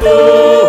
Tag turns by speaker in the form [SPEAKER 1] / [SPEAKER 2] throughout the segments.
[SPEAKER 1] tu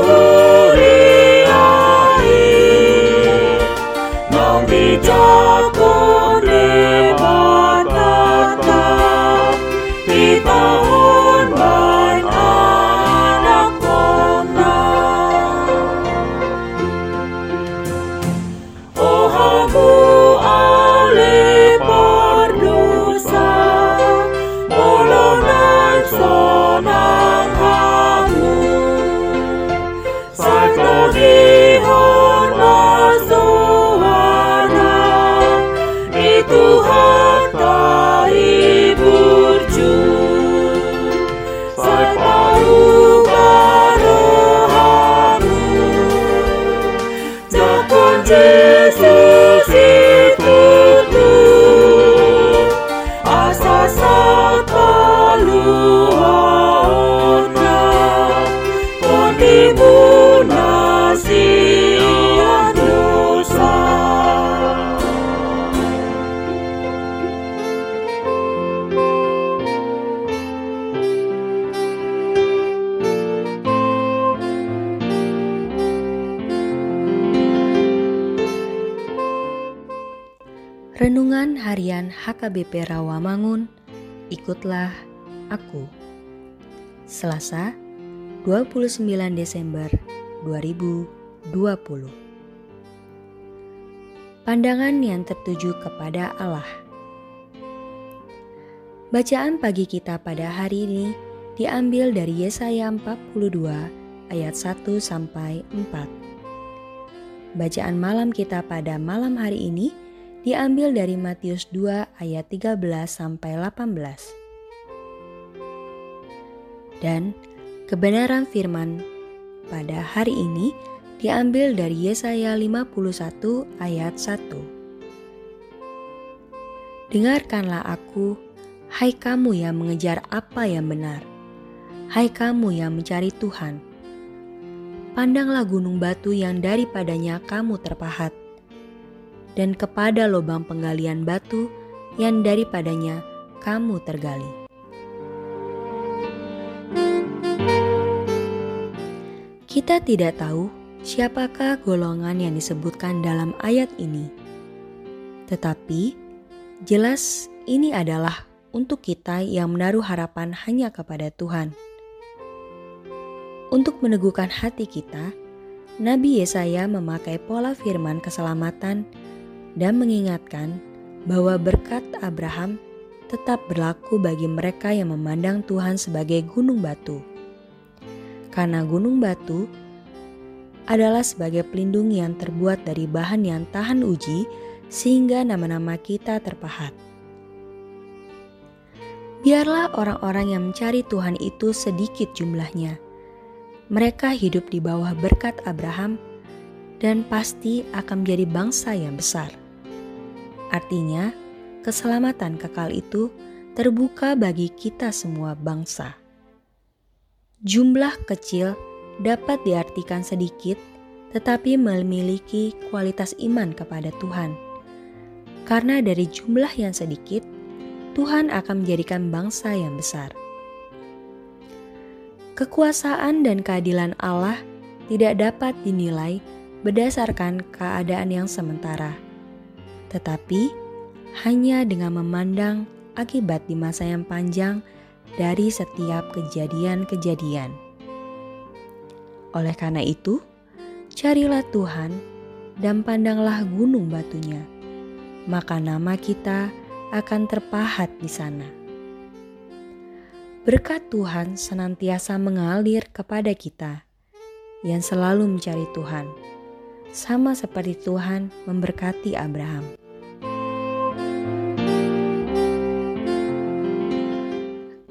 [SPEAKER 1] Renungan Harian HKBP Rawamangun, ikutlah aku. Selasa, 29 Desember 2020. Pandangan yang tertuju kepada Allah. Bacaan pagi kita pada hari ini diambil dari Yesaya 42 ayat 1 sampai 4. Bacaan malam kita pada malam hari ini diambil dari Matius 2 ayat 13 sampai 18. Dan kebenaran firman pada hari ini diambil dari Yesaya 51 ayat 1. Dengarkanlah aku, hai kamu yang mengejar apa yang benar, hai kamu yang mencari Tuhan. Pandanglah gunung batu yang daripadanya kamu terpahat dan kepada lubang penggalian batu yang daripadanya kamu tergali. Kita tidak tahu siapakah golongan yang disebutkan dalam ayat ini, tetapi jelas ini adalah untuk kita yang menaruh harapan hanya kepada Tuhan. Untuk meneguhkan hati kita, Nabi Yesaya memakai pola firman keselamatan dan mengingatkan bahwa berkat Abraham tetap berlaku bagi mereka yang memandang Tuhan sebagai gunung batu. Karena gunung batu adalah sebagai pelindung yang terbuat dari bahan yang tahan uji sehingga nama-nama kita terpahat. Biarlah orang-orang yang mencari Tuhan itu sedikit jumlahnya. Mereka hidup di bawah berkat Abraham dan pasti akan menjadi bangsa yang besar. Artinya, keselamatan kekal itu terbuka bagi kita semua bangsa. Jumlah kecil dapat diartikan sedikit, tetapi memiliki kualitas iman kepada Tuhan. Karena dari jumlah yang sedikit, Tuhan akan menjadikan bangsa yang besar. Kekuasaan dan keadilan Allah tidak dapat dinilai berdasarkan keadaan yang sementara tetapi hanya dengan memandang akibat di masa yang panjang dari setiap kejadian-kejadian. Oleh karena itu, carilah Tuhan dan pandanglah gunung batunya, maka nama kita akan terpahat di sana. Berkat Tuhan senantiasa mengalir kepada kita yang selalu mencari Tuhan, sama seperti Tuhan memberkati Abraham.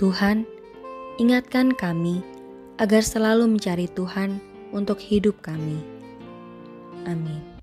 [SPEAKER 1] Tuhan, ingatkan kami agar selalu mencari Tuhan untuk hidup kami. Amin.